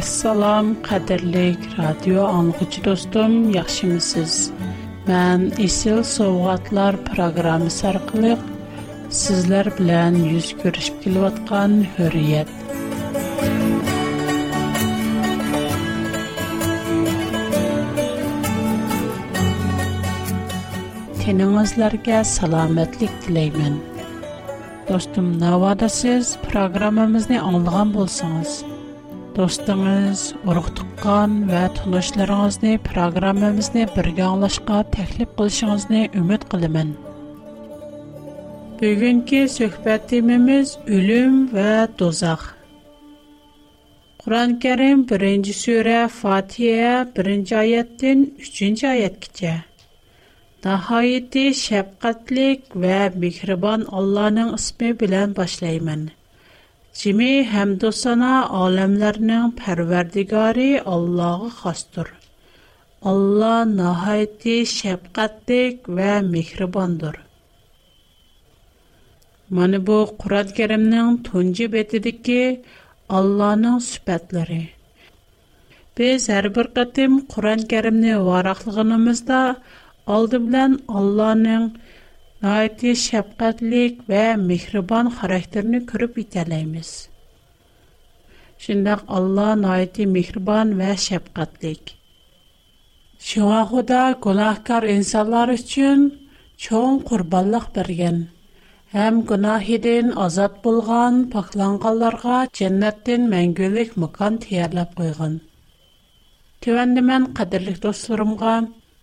Assalam, qadirlik radio anlıqçı dostum, yaxşımısınız? Mən İsil Soğatlar programı sarqılıq sizlər bilən yüz görüşüb kilovatqan hürriyet. Tenağızlarga salamətlik diləyimin. Dostum, nə vadəsiz proqramımızı anlıqan bolsanız? Dostunuz, uruqtuqqan ва tunuşlarınızı proqramımızı bir yanlışqa təklif qılışınızı ümid qılımın. Bugünkü söhbətimimiz ölüm və dozaq. Quran-ı Kerim 1-ci sürə Fatihə 1-ci 3-cü ayət keçə. Nəhayəti şəfqətlik və mikriban Allahın ismi Cimi həmdosana aləmlərinin pərverdigarı Allah'a xastır. Allah nəhayəti şəfqətlik və mehribandır. Mana bu Qur'an-Kərimnin tuncu betidəki Allah'ın sifətləri. Biz hər bir qatım Qur'an-Kərimni varaqlığımızda aldı bilən Allah'ın Найти шапкатлик ва мехрибан характерни күреп итәләймиз. Шиндак Алла найти мехрибан ва шапкатлик. Шуа Худа гунахкар инсанлар өчен чоң курбанлык берген. Һәм гунахидән азат булган пакланганларга дәннәттән мәңгелек мәкан тиярлап куйган. Төвәндә мен кадерлек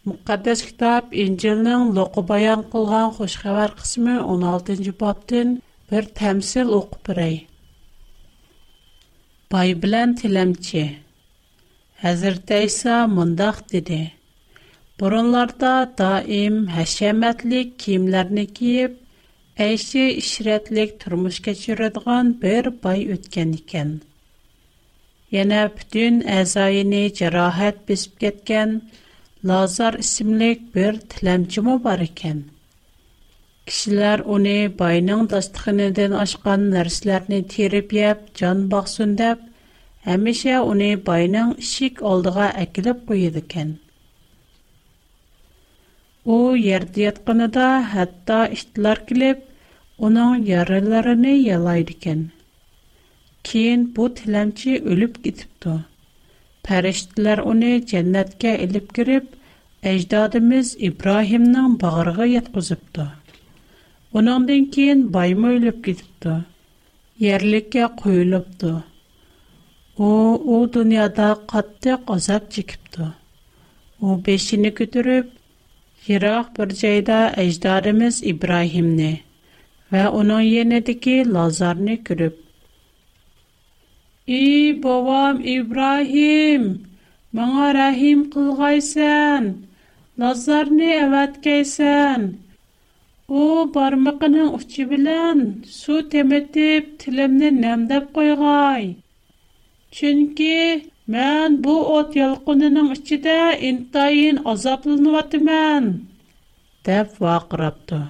Müqəddəs kitab İncil'nin loqu bayan qılğan xoşxəbər qismi 16-cı babdin bir təmsil oxu birey. Bay bilən tiləmçi Həzrət İsa mındaq dedi. Burunlarda daim həşəmətlik kiyimlərini giyib, əyşi işrətlik turmuş keçirədigan bir bay ötkən ikən. Yana bütün əzayini cərahət besib getkən, Лазар исемлек бер тиләмчиме бар икән. Кишләр уни байның дастыгыныдан ашкан нәрсәләрне тирип яп, җан баксын дип, һәмешә уни байның ишек алдыга әкилеп куйды икән. У ярд яткынында хәтта иштләр килеп, уның ярыларын ялайды икән. Кин бу тиләмчи өлеп китепты. Pərişdilər onu cənnətə elib girib, əcdadımız İbrahimnin bağırığa yetkizibdi. Onundan keyin bayma ölüb gedibdi. Yerlikə qoyulubdu. O, o dünyada qattıq azab çəkibdi. O beşini götürüb, yıraq bir cəydə əcdadımız İbrahimni və onun yenidəki Lazarını görüb, и бабам Ибрахим, маңа рахим кылгайсан назарны әвәткәйсән у бармыгының учы белән су теметеп тилемне нәмдәп куйгай чөнки мән бу от ялкынының ичидә интайын азапланыватымен деп вакырапты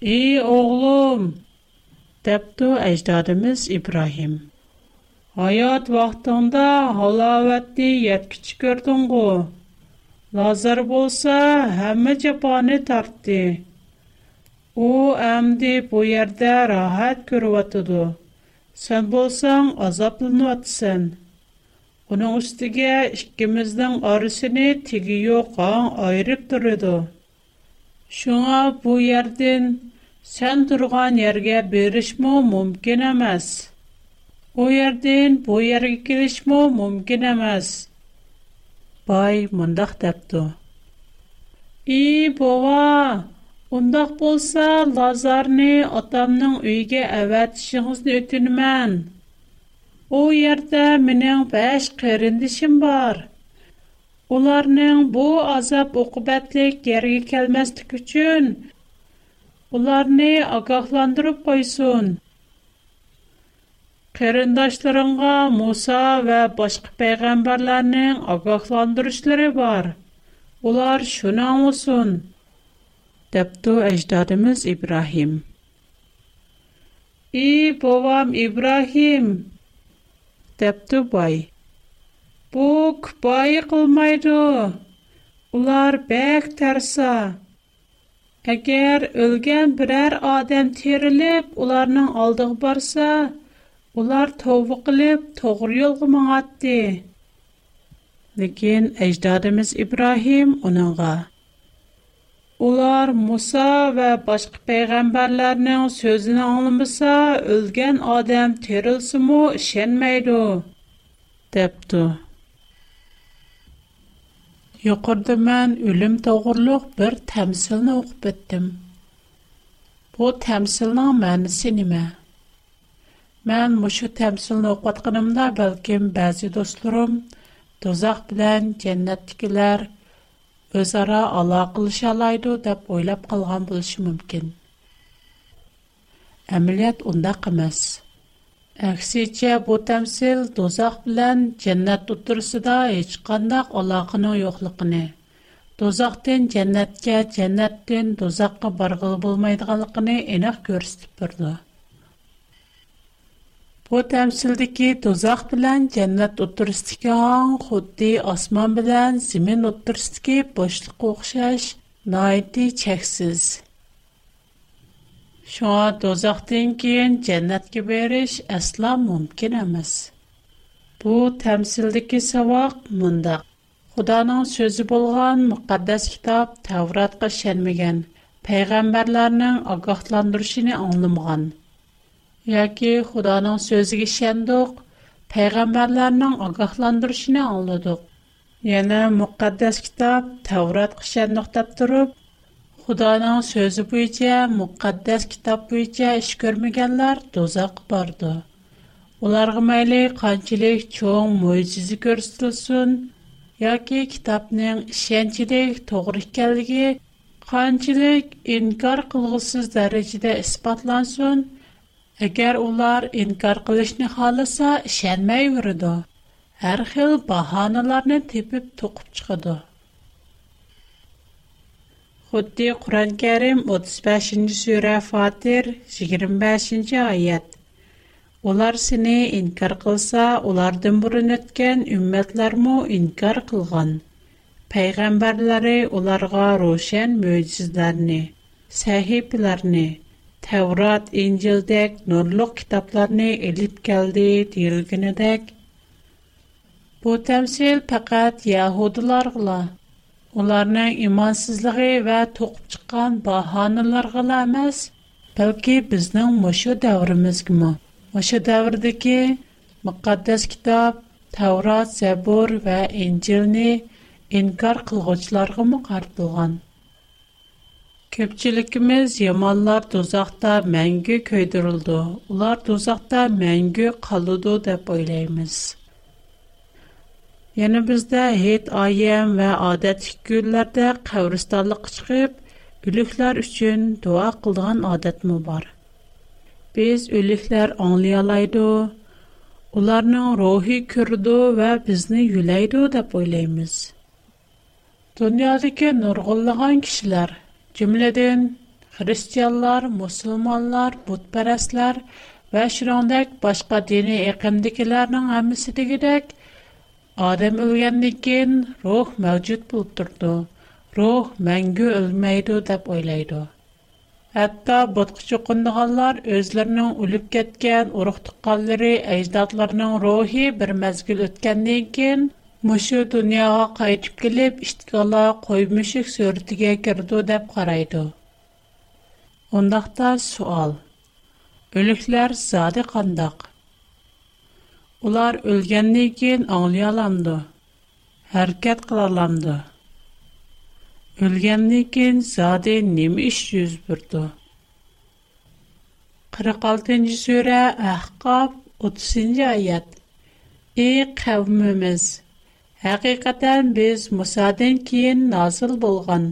и оглум депту әждадымыз Ибрахим, Hayat vaqtında halavatni yetkich ko'rdingu. Nazar bo'lsa, hamma jafoni tortdi. U amdi bu yerda rohat ko'rayotdi. Sen bo'lsang azoblanyapsan. Uning ustiga ikkimizning orasini tigi yo'q ayirib turadi. Shunga bu yerdan sen turgan yerga berishmo mumkin emas.' О e, bu бу ерге кечме мөмкин эмас. Бай моңдах дәктур. И бова, моңдах булса лазарне атамның үйге әвәтшегезне өтенмен. О ердә менә без хәрендишмбар. Уларның bu азап оҡыбатлыгә керге калмастык өчен, уларне агаһландырып койсын. Керендәшләреңә Муса ва башка паяғамбарларның агахландыручлары бар. Улар шуның өчен тептө эш дәтәбез Ибраһим. И повам Ибраһим тептө бай. Пух пай кылмайду. Улар бек тәрса. Кәгәр үлгән берәр адам терелеп, уларның алдыг барса, Улар тоувы қилип, тоғыр ёлғыма ғатти. Леген, айждадымыз Ибрахим унаға. Улар Муса ва башқы пейгамбарларның сөзіні аңлымыса, үлген адам түрілсі му ішенмайду, депту. Йоқырды ман үлім-тоғырлық бір тәмсілні оқып өттім. Бу тәмсілна мәнісіні ма? Мен мушу тәмсилне оқытқанымда бәлкем бәзі достарым дозақ белән дәннәттикләр өз ара ала кылышалайды деп ойлап калган булышы мөмкин. Әмилият унда кымас. Әксичә бу тәмсил дозақ белән дәннәт тутырсы да һеч кандай алакыны юклыгын. Тозақтан дәннәткә, дәннәттән тозаққа барғыл булмайдыганлыгын энәк күрсәтеп бердә. Bu təmsildəki tozaq bilən cənnət oturisdiki hang xuddi asman bilən zimin oturisdiki boşluq oxşaş, naiti çəksiz. Şuna dozaqdan keyin cənnətə beriş əslə mümkün əməz. Bu təmsildəki savaq mındaq. Xudanın sözü bolğan müqəddəs kitab Təvratqa şənməgən, peyğəmbərlərinin aqaqlandırışını anlamğan. yoki xudoning so'ziga ishendik payg'ambarlarning ogohlantirishini angladiq yana muqaddas kitob tavratga ishendiq deb turib xudoning so'zi bo'yicha muqaddas kitob bo'yicha ish ko'rmaganlar do'zaxga bordi ularga mayli qanchalik cho'ng mo'jiza ko'rsatilsin yoki kitobning ishonchlik to'g'ri ekanligi qanchalik inkor qilg'usiz darajada isbotlansin Əgər onlar inkar qilishni xalasa, şənməyveridu. Hər xil bahanalarni tepib toqub çıxıdı. Xuddi Qur'on-Kərim 35-ci surə Fatir 25-ci ayət. Onlar seni inkar qılsa, onlardan burun ötkən ümmətlərmü inkar qılğan. Peyğəmbərləri onlarga roşən möcüzlərini, səhiflərini, «Таврат инжилдек норлог китабларни элип келді» дейрілгінедек. Бу тэмсил пақат яхудылар ғыла. Оларның имансызлығы ва тоқп чықан ба ханылар ғыла амэз, пэлки біздің мошу давриміз гима. Мошу даврдіки мақаддас китаб Таврат, Забор ва инжилни инкар қылғочларғы ма Köpçülükimiz yamanlar dozaqda məngü köydürüldü. Ular dozaqda məngü qalıdı deyə oylayırıq. Yəni bizdə heyt ayəm və adət günlərdə qəbristanlıq çıxıb ölüklər üçün dua qılğan adət mə var. Biz ölüklər anlayalaydı, ularının ruhi kürdü və bizni yüləydi deyə oylayırıq. Dünyadakı nurg'unlagan kishilar Cümleden Hristiyanlar, Müslümanlar, Budperestler ve Şirandak başka dini ekimdikilerinin hemisi de gidek, Adem ölgenlikin ruh mevcut bulturdu. Ruh mengü ölmeydu deb oylaydı. Hatta budkı çıkındıganlar özlerinin ölüp ketken uruh tıkkalları ecdatlarının ruhi bir mezgül ötkenliyken Мүші дүнияға қайтып келіп, іштігала қой мүшік сөртіге кірді деп қарайды. Ондақта суал. Өліклер зады қандақ. Олар өлгенне кейін аңлы аламды. Әркет қылаламды. Өлгенне кейін зады 46-нчы сүре Әхкаб 30-нчы аят. Эй қавмымыз! Хақиқатан біз Мұсаден кейін назыл болған,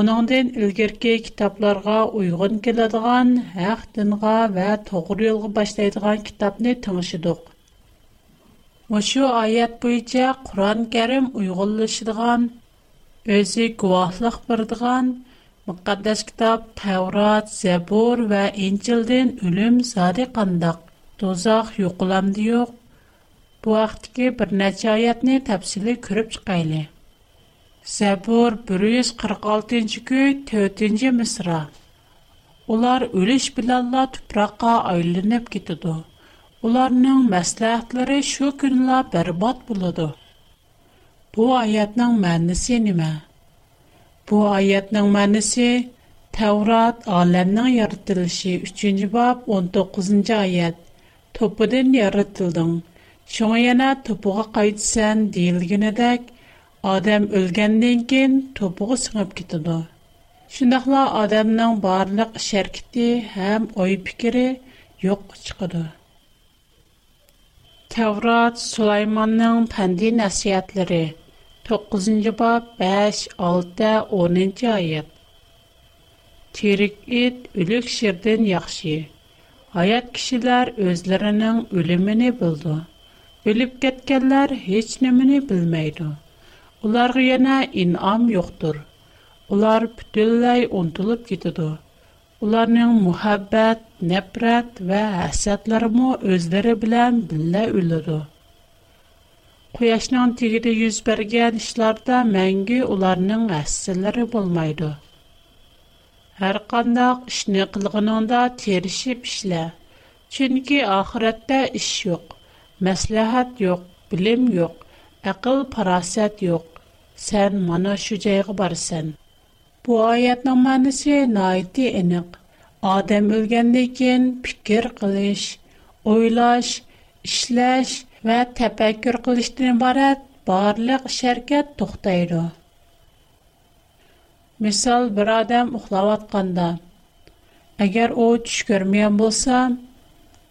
оныңден үлгерке китапларға ұйғын келедіған, әқтінға вә тұғыр елғы баштайдыған китапны тұңшыдық. Мұшу айат бойынша Құран кәрім ұйғылышыдыған, өзі күвахлық бұрдыған, мұқаддас китап Тәурат, Зәбур вә Инчілден үлім сады қандық, тозақ, юқыламды ең. Bu vaqtki bir necha ayatni tafsili ko'rib chiqayli. Zabur 146-nji kun 4-nji misra. Ular ölish bilanla tuproqqa aylanib ketadi. Ularning maslahatlari şu kunla barbod bo'ladi. Bu ayatning ma'nosi nima? Bu ayatning ma'nosi Tavrat alamning yaratilishi 3-nji bab 19-nji ayat. Topidan yaratilding. Шоңа яна топуға қайтысан дейілгенедек, адам өлгенден кен топуға сыңып кетеді. Шындақла адамның барлық шәркеті әм ой пікірі йоқ шықыды. Таврат Сулайманның пәнді нәсиятлері 9 бап 5-6-10 айет. Терік ет үлік шерден яқшы. Аят кішілер өзлерінің өліміне бұлды. Өліп кеткенлер еч немені білмейді. Оларғы ена инам йоқтыр. Олар бүтілләй онтылып кетеді. Оларның мұхаббәт, нәпрәт вә әсәтләрі му өздері білән білі өліді. Қуяшның тегеді юзберген ішларда мәңгі оларның әсәтләрі болмайды. Әр қандақ ішіне қылғыныңда терішіп ішілі. Чүнкі ахиратта maslahat yo'q bilim yo'q aql farosat yo'q sen mana shu joyga borsan bu oyatning ma'nosi noiti aniq odam o'lgandan keyin fikr qilish o'ylash ishlash va tafakkur qilishdan iborat barliq sharkat to'xtaydi misol bir odam uxlayotganda agar u tush bo'lsa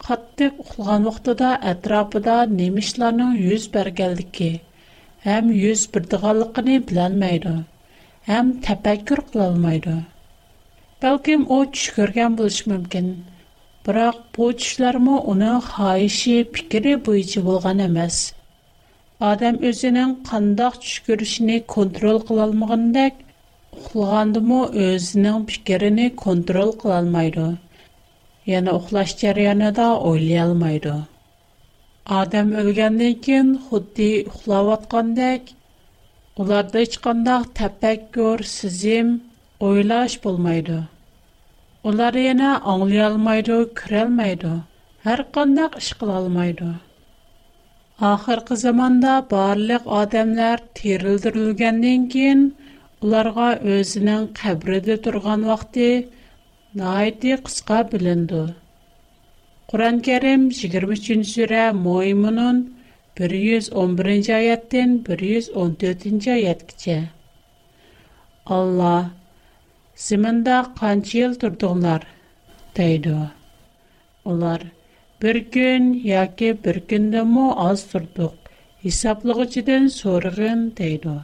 qattiq uxlagan vaqtida atrofida nemishlarning yuz berganligi ham yuz birdig'anligini bilolmaydi ham tafakkur qilolmaydi balkim u tush ko'rgan bo'lishi mumkin biroq bu tushlarmi uni xohishi fikri bo'yicha bo'lgan emas odam o'zining qandoq tush ko'rishini kontrol qilolmagandek uxlagandimi o'zining fikrini kontrol qilolmaydi yəni uxlaş cərəyanında oylayalmaydı. Адам өлгəndən kən xuddi uxlavatqandək, ularda heç qandaq təfəkkür, sizim, oylaş bolmaydı. Ular yana anlayalmaydı, kirəlmaydı. Hər qandaq iş qıla almaydı. Axırkı zamanda barlıq adamlar terildirilgəndən kən ularga özünün qəbrində turğan vaxtı найти қысқа білінді. Құран кәрім 23-ші сүрі Мойымының 111 аяттен 114-ші аят кіче. Алла, сімінді қанчы ел тұрдыңлар, дейді. Олар, бір күн, яке бір күнді мұ аз тұрдық, есаплығы жеден сорығын, дейді.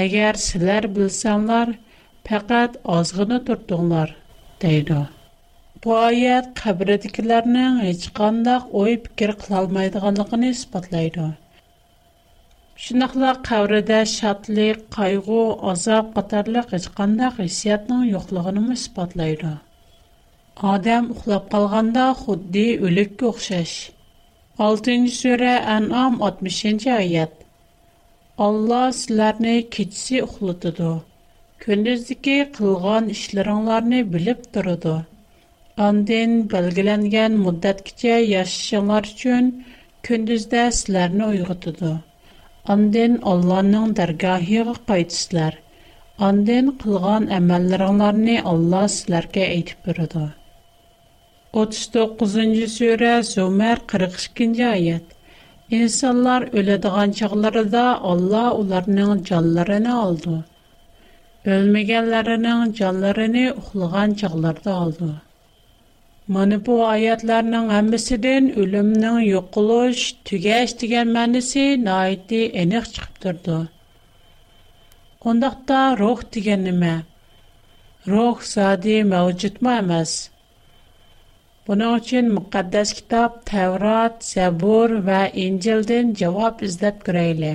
Әгер сілер білсаңлар, пәкәт азғыны дейдо. Буаят хаберет киләрнең هیچ кендәк ой-fikir кылалмыйдыганлыгын испатлыйды. Шундыйлар каврида шатлык, кайгы, азаб катарлы هیچ кендәк хиссиятның юклыгын испатлыйды. Адам ухлап худди өлеккә охшаш. 6-нче сүре, 60-нче аят. Алла силәрне кичсе ухлытыды күндездеке қылған ішлеріңларыны біліп тұрыды. Андын бәлгіленген мұддат кіте яшшыңлар үшін күндізді әсілеріні ұйғытыды. Андын Алланың дәргахиғы қайтысылар. Андын қылған әмәлліріңларыны Алла әсілерге әйтіп бұрыды. 39-й сөйрі Сумер 42-й айет. İnsanlar öledigan çağlarında Allah onların canlarını aldı.'' Ölmegenlerinin canlarını uxlığan çağlarda aldı. Mani bu ayetlerinin əmisinin ölümünün yokuluş, tügeş digen mənisi naiti enik çıxıp durdu. Ondaqda ruh digenime, ruh zadi mevcut mu əməz? Bunun için kitap, Tevrat, Zəbur və İncil'din cevap izləb gireyli.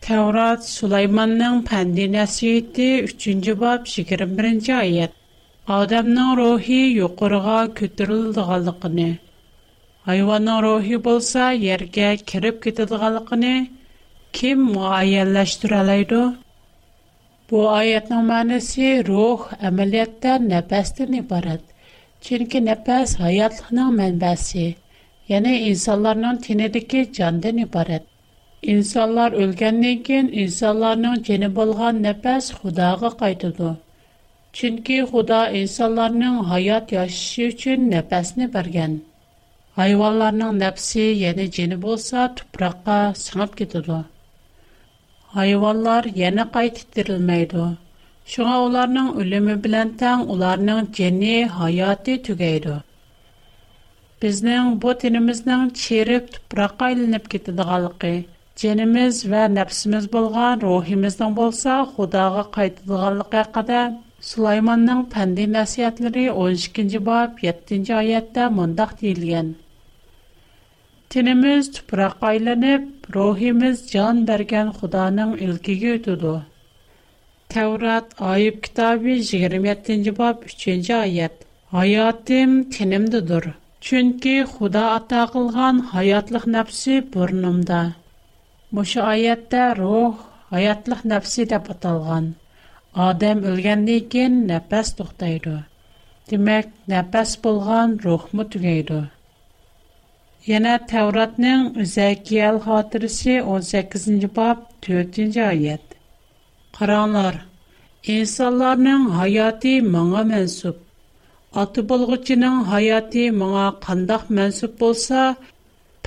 Tevrat Süleyman'ın pendi nasiyeti 3. bab 21. ayet. Adamның ruhi yuqurğa көтөрүлдүганлыгын, hayvanның ruhi bolsa yerге кирип кетидиганлыгын kim muayyenləşdirə alaydı? Bu ayətin mənası ruh əməliyyatda nəfəsdən ibarət. Çünki nəfəs həyatlığın mənbəsi, yəni insanların tinidəki candan ibarət. İnsanlar өлгәндән кин, insanların җани булган нәфәс Худага кайтыды. Чинки Худа insanların һаят яшәү өчен нәфәсне бергән. Хайванларның нәпси яне җани булса, тупракка сыгып китә дә. Хайваннар яңа кайтырылмыйды. Шуңа уларның өлеме белән тәң уларның җани һаяты түгәй дә. Безнең бөтенмизнең çереп тупракка Дженіміз вә нәпсіміз болған рухиміздің болса, худаға қайтылығарлық әқадә, Сулайманның пәнді нәсіетліри 12. бап 7. айеттә мұндақ дейлген. Теніміз тұпырақ айланып, рухиміз жан бәрген худаның үлгі өтуді. Тәурат Айып кітаби 27. бап 3. айет. Айатым тенімді дұр, чүнкі ата атағылған хайатлық нәпсі бұрнымда. Муши аятта рух, аятлық напси деп аталған. Адам үлгенлийген напас тұхтайды. Димек, напас болған рух му түгайды. Яна Тавратның үзэй киял хатырси 18-нджи бап 4-нджи аят. Қаранлар, инсаларның хаяти маңа мэнсуп. Аты болғы чының хаяти маңа қандах мэнсуп болса,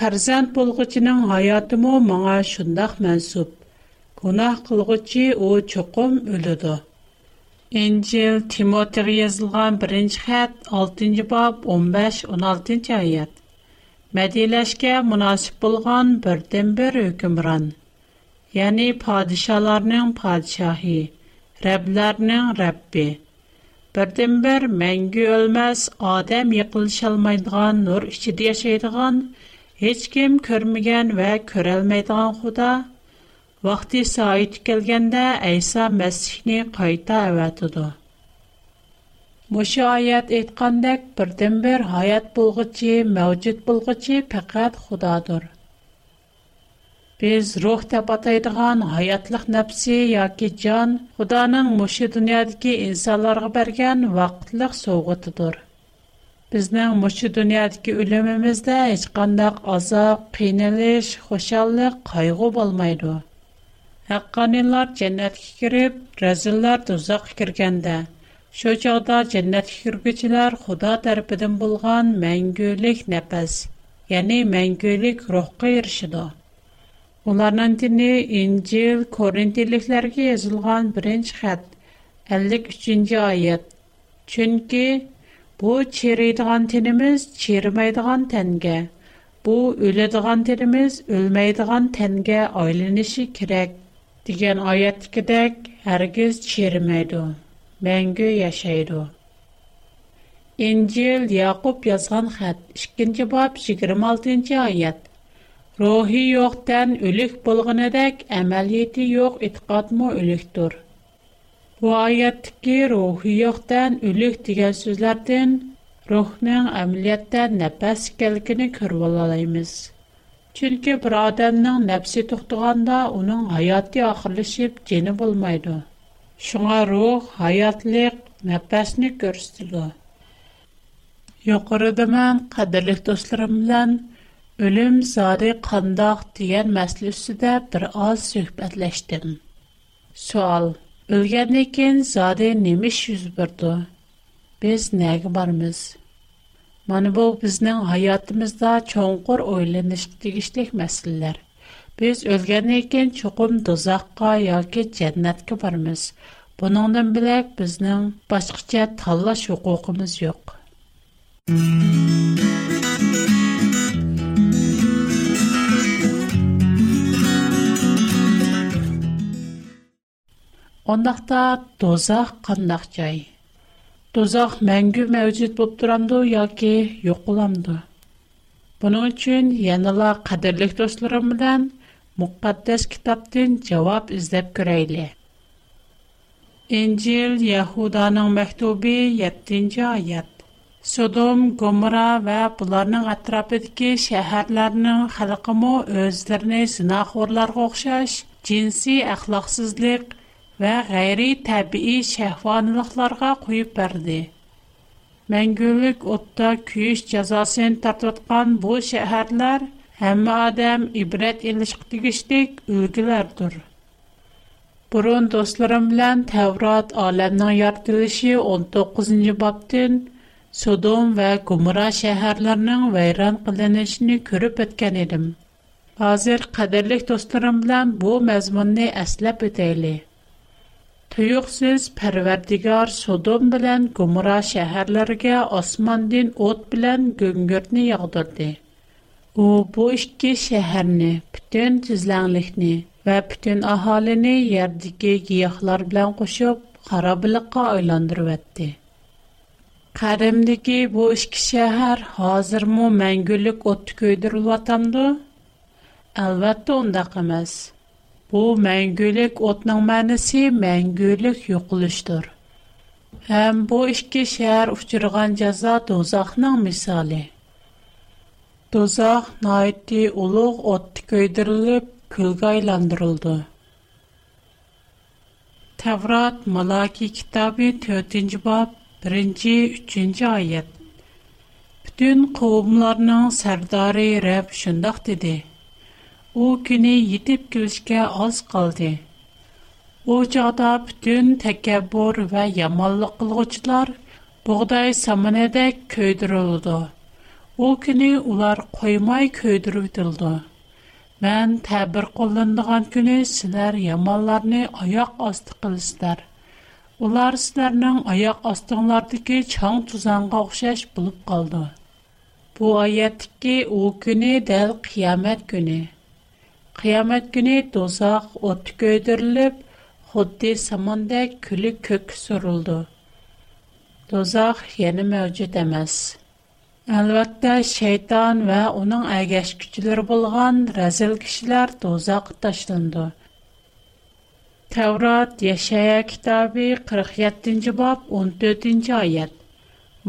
Пәрзент болғычының хаятымы маңа шындақ мәнсуп. Гунах қылғычы о чоқым өліду. Энджел Тимотер езілған 1-ші 6-ші баб 15-16-ші айет. Мәдейләшке мұнасып болған бірден бір өкімран. Яни падишаларның падишахи, рәбләрнің рәббі. Бірден бір мәңгі өлмәс, адам еқылшалмайдыған, нұр hech kim ko'rmagan va ko'rolmaydigan xudo vaqti soati kelganda ayso masihni qayta avatidi Мушы аят әйткәндәк, бердән bir hayot булгычы, mavjud булгычы faqat xudodir biz ruh deb атайдыган хаятлык nafsi yoki jon xudoning мушы dunyodagi insonlarga bergan vaqtliq совгытыдыр. Bizning mushu dunyodagi o'limimizda hech qanday azob, qiynalish, xushallik, qayg'u bo'lmaydi. Haqqoniylar jannatga kirib, razillar do'zaxga kirganda, shu chog'da jannatga kirguchilar Xudo tarafidan bo'lgan mangulik nafas, ya'ni mangulik ruhga erishadi. Ularning dini Injil Korintiliklarga yozilgan birinchi xat 53-oyat. Chunki Бу чирейдиган тенимиз чирмайдиган тенге. Бу өлөдиган тенимиз өлмөйдиган тенге айланышы керек деген аяттыкыдак һәргиз чирмейду. Мәңге яшайду. Инжил Якуб язган хат 2-нче бап 26-нче аят. Рухи юктан үлек булганыдак әмәлияти юк иткатмы үлектур. Бу аяттыки рухи йоқтан үлік деген сөзлерден рухнан амилиятта нәпәс келгіні көріп олалаймыз. Чүнкі бір адамның нәпсі тұқтығанда оның хайаты ақырлышып жені болмайды. Шыңа рух, хайатлық, нәпәсіні көрістілі. Йоқырыды мән қадырлық достарым білән өлім зары қандақ бір аз Ölgəndən kən zadə nəmiş yüz verdi? Biz nəyə barmız? Mana bu bizning hayotimizda cho'nqur o'ylanishga tegishli masalalar. Biz o'lgandan keyin chuqum do'zaxqa yoki jannatga bormiz. Buningdan bilak bizning boshqacha tanlash huquqimiz yo'q. Ондақта дозақ қандақ жай. Дозақ мәңгі мәуцет болып тұрамды, яке йоқыламды. Бұның үшін еніла қадірлік достларым білән мұқаддес кітаптың жауап іздеп көрейлі. Инжил Яхуданың мәхтубі 7-ci аят. Содом, Гомора вә бұларның атрапыдекі шәһәрләрінің халқымы өздеріне сынақ орларға оқшаш, джинси әқлақсызлық, və qeyri-təbii şəhvanlıqlara qoyub verdi. Məngülük otda küyüş cəzasını tartıyatqan bu şəhərlər həmmə adam ibrət ilişq digişlik ülgülərdir. Burun dostlarım bilən Təvrat aləminin yaratılışı 19-cu babdın Sodom və Gomora şəhərlərinin vəyran qılınışını görüb ötkən edim. Hazır qədərlik dostlarım bilən bu məzmunni əsləb ötəyli. Tuyuqsiz Pərverdigar Sodom bilən Gomora şəhərlərə osmandin ot bilən göngürtni yağdırdı. U bu ikki şəhərni, bütün tizlənlikni və аҳолини ahalini yerdəki билан қўшиб харобликка xarabılıqqa aylandırıvətdi. Qarimdəki bu ikki şəhər hazırmı məngülük ot köydürülvatamdı? Албатта ondaq emas. Bu məngülük otның mənisi məngülük yoxuluşdur. Həm bu iki şəhər uçurğan cəza dozaqның misali. Dozaq naiti uluq otdi köydürülüb, külgə aylandırıldı. Tevrat Malaki kitabı 4-cü bab 1-ci 3-cü ayət. Bütün qovumlarının sərdarı Rəbb şündaq dedi: У күни йтип күлшке аз қалди. У чада bütün текабор ва ямаллы қылғчылар бұғдай саманадай көйдір үлді. У күни улар қоймай көйдір үтілді. Мен табир қолындаған күни сілер ямалларни аяқ асты қыл істар. Улар сілернің аяқ астыңлардыки чан тузанға ұхшаш бұлып қалды. Бұ аятки у күни qiyomat kuni do'zax o'tga ko'ydirilib xuddi samonda kuli ko'k surildi do'zax yana mavjud emas albatta shayton va uning agashkuchilari bo'lgan razil kishilar do'zaxga tashlandi tavrot yashaya kitobi 47 yettinchi bob 14 to'rtinchi oyat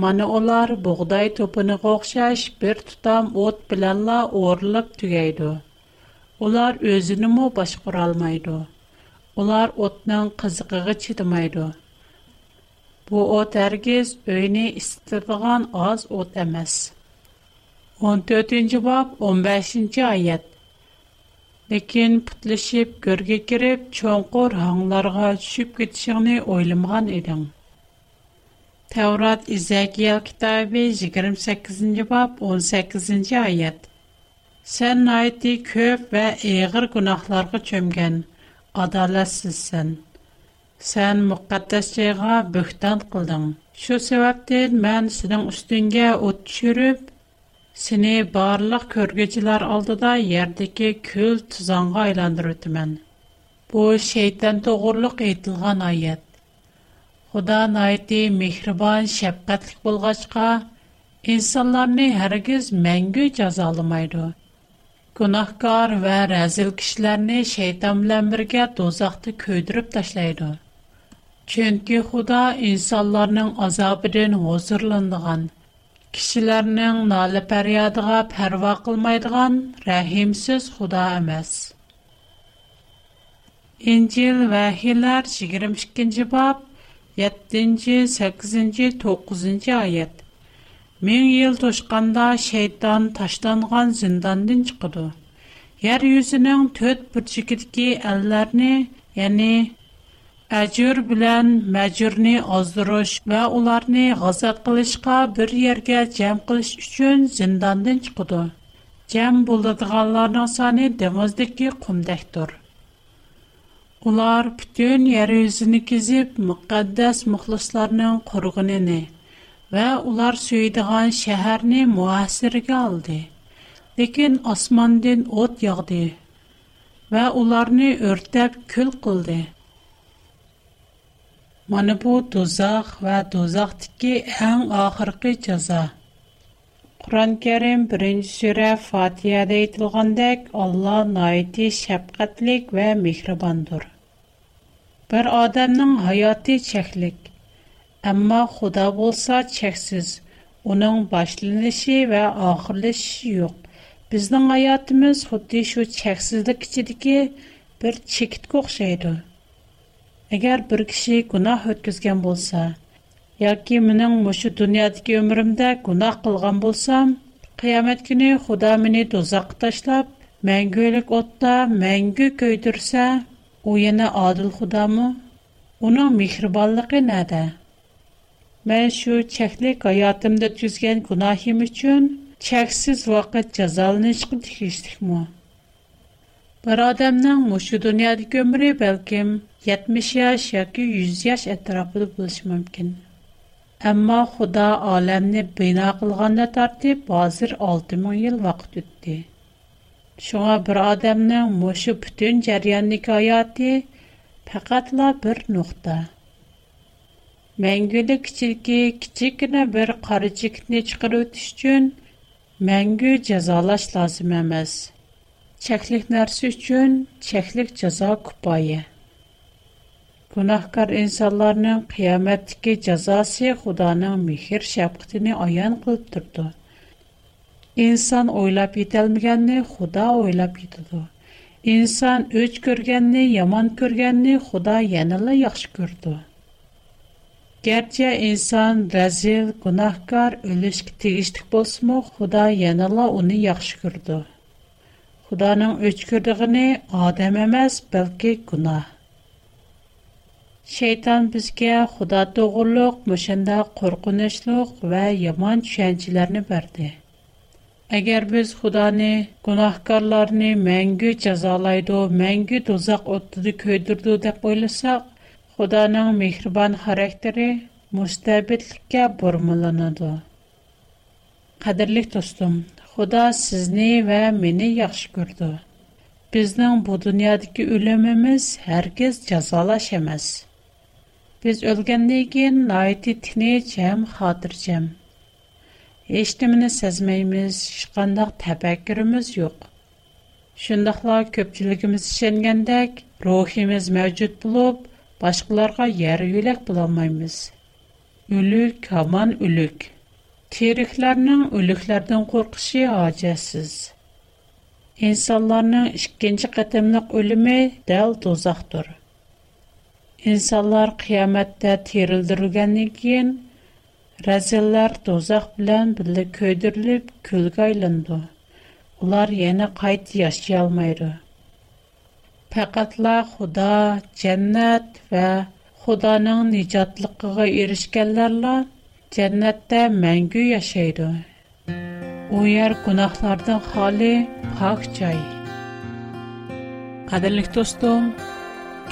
mana ular bug'doy to'pini o'xshash bir tutam o't bilanla o'rilib tugaydi Олар өзіні му баш алмайды. Олар отнын қызықығы чидмайду. Бу от әргіз өйни істырдыған аз от әмэс. 14-нч бап, 15-нч айад. Лекин пытлишип, көргі керип, чонқор ханғларға чүшіп кетшіңни ойлымған ідің. Таврат изя киял 28-нч бап, 18-нч айад. Сән найти көп вә эгыр гунахларга чөмгән, адалатсызсын. Сән мөхәддәс җайга бөхтән кылдың. Шу сәбәптән мен синең үстеңгә ут төшүреп, сине барлык көргәчләр алдыда ярдәге күл тузанга айландырып үтәмен. Бу шайтан тугырлык әйтелгән аят. Худа найти мехрибан, шәфкатьлек булгачка, инсанларны һәргиз мәңге Günahkar və rəzil kişilərini şeytan bilan birgə dozaqda köydürüb təşləyir. Çünki Xuda insanların azabından huzurlandıqan, kişilərin nalə fəryadığa pərva qılmaydığan rəhimsiz Xuda emas. İncil və Hilər 22-ci bab 7-ci, 8-ci, 9-cu ayət. Мин ел тошканда шейтан таштанган зинданден чыкты. Яр юзының төт бүрчикетки әлләрне, яни әҗүр белән мәҗүрне аздыруш ва уларны газат кылышка бер ергә җәм кылыш өчен зинданден чыкты. Җәм булдыганларның саны демоздыкки кумдактыр. Улар бүтән яр юзыны кизип, мөкаддәс мөхлисларның ve ular söyledigan şehirni muhasirge aldı. Lekin asmandin ot yağdı ve ularını örtep kül kıldı. Mani bu tuzak ve tuzaktiki en ahirki ceza. Kur'an Kerim 1. Sure Fatiha'da itilgandek Allah naiti şefkatlik ve mihribandır. Bir adamın hayatı çeklik. Әмма Худа болса чексіз. Оның башланышы ва ахырлышы юк. Біздің hayatımız худди шу чексізлік içideki bir chekitga o'xshaydi. Agar bir kishi gunoh o'tkazgan bo'lsa, yoki mening mushu dunyodagi umrimda gunoh qilgan bo'lsam, qiyomat kuni Xudo meni do'zaxga tashlab, mangulik o'tda mangu kuydirsa, u yana odil Xudomi? Uning mehribonligi nada? Mən şu çəklik həyatımda düzgən günahım üçün çəksiz vaqt cəzalanışqı tikişdikmi? Bir adamın məşu dünyada gömrü bəlkəm 70 yaş yoki 100 yaş ətrafında buluş mümkün. Amma Xuda aləmni bina qılğanda tərtib hazır 6000 il vaqt ötdü. Şuna bir adamın məşu bütün cəryanlı həyatı faqatla bir nöqtə. Мәңгілік кичілгі кичікіні бір қары чекітіне чықыры өтіш үчін мәңгі жазалаш лазым әмәз. Чәклік нәрсі үчін чәклік жаза күпайы. Күнахкар инсанларының қияметтікі жазасы құданың мехір шәпқітіні аян қылып тұрды. Инсан ойлап етелмегенні худа ойлап етеді. Инсан өч көргенні, яман көргенні худа еніла яқшы көрді. Gerçi insan rezil, günahkar, ölüşkə tegişlik bolsunmu, Xuda yanala onu yaxşı gördü. Xudanın öçkürdüğünü adam emas, bəlkə günah. Şeytan bizga Xuda to'g'riliq, məşəndə qorxunçluq və yaman düşüncələrni verdi. Әгәр без Худаны, гунахкарларны мәңге җәзалайды, мәңге тозак оттыды көйдүрде дип уйласак, Xudanın mehriban xarakteri müstəbitlikə bormulanadı. Qadirli dostum, худа sizni və meni yaxşı gördü. Bizdən bu dünyadakı ölümümüz hər kəs cəzalaş emas. Biz ölgəndən kən nəyti tini çəm xatırçam. Heç nəmini sezməyimiz, şıqandaq təfəkkürümüz yox. Şındaqla köpçülükümüz işəngəndək, ruhimiz mövcud Başqalarga yer yölək bulanmaymız. Өлік, аман өлік. Теріклерінің өліклерден қорқышы ажасыз. İnsanların ikinci qatımlıq ölümü dəl dozaqdır. İnsanlar qiyamətdə terildirilgəndən keyin rəzillər dozaq bilan birlikdə köydürülüb külgə aylandı. Ular yana qayıt yaşaya almaydı. faqatla Xudo, jannat va Xudoning nijotligiga erishganlarla jannatda mangu yashaydi. U yer gunohlardan xoli, pok joy. Qadrli do'stim,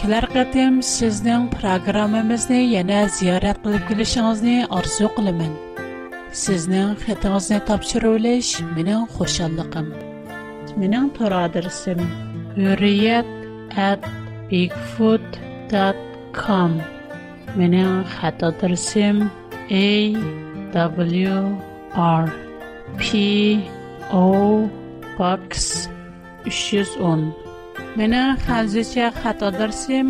kelar qatim sizning programmamizni yana ziyorat qilib kelishingizni orzu qilaman. Sizning xatingizni topshirilish mening xo'shalligim. Mening to'r adresim hurriyat at bigfoot.com Менің қат A W R P O Box 310 Менің қазіше қат адресім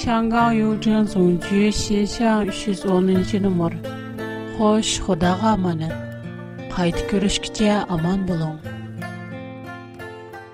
Шанғау Юджин Зунджи 310-ші нұмыр Қош құдаға аманын Қайты көрішкіте аман болуң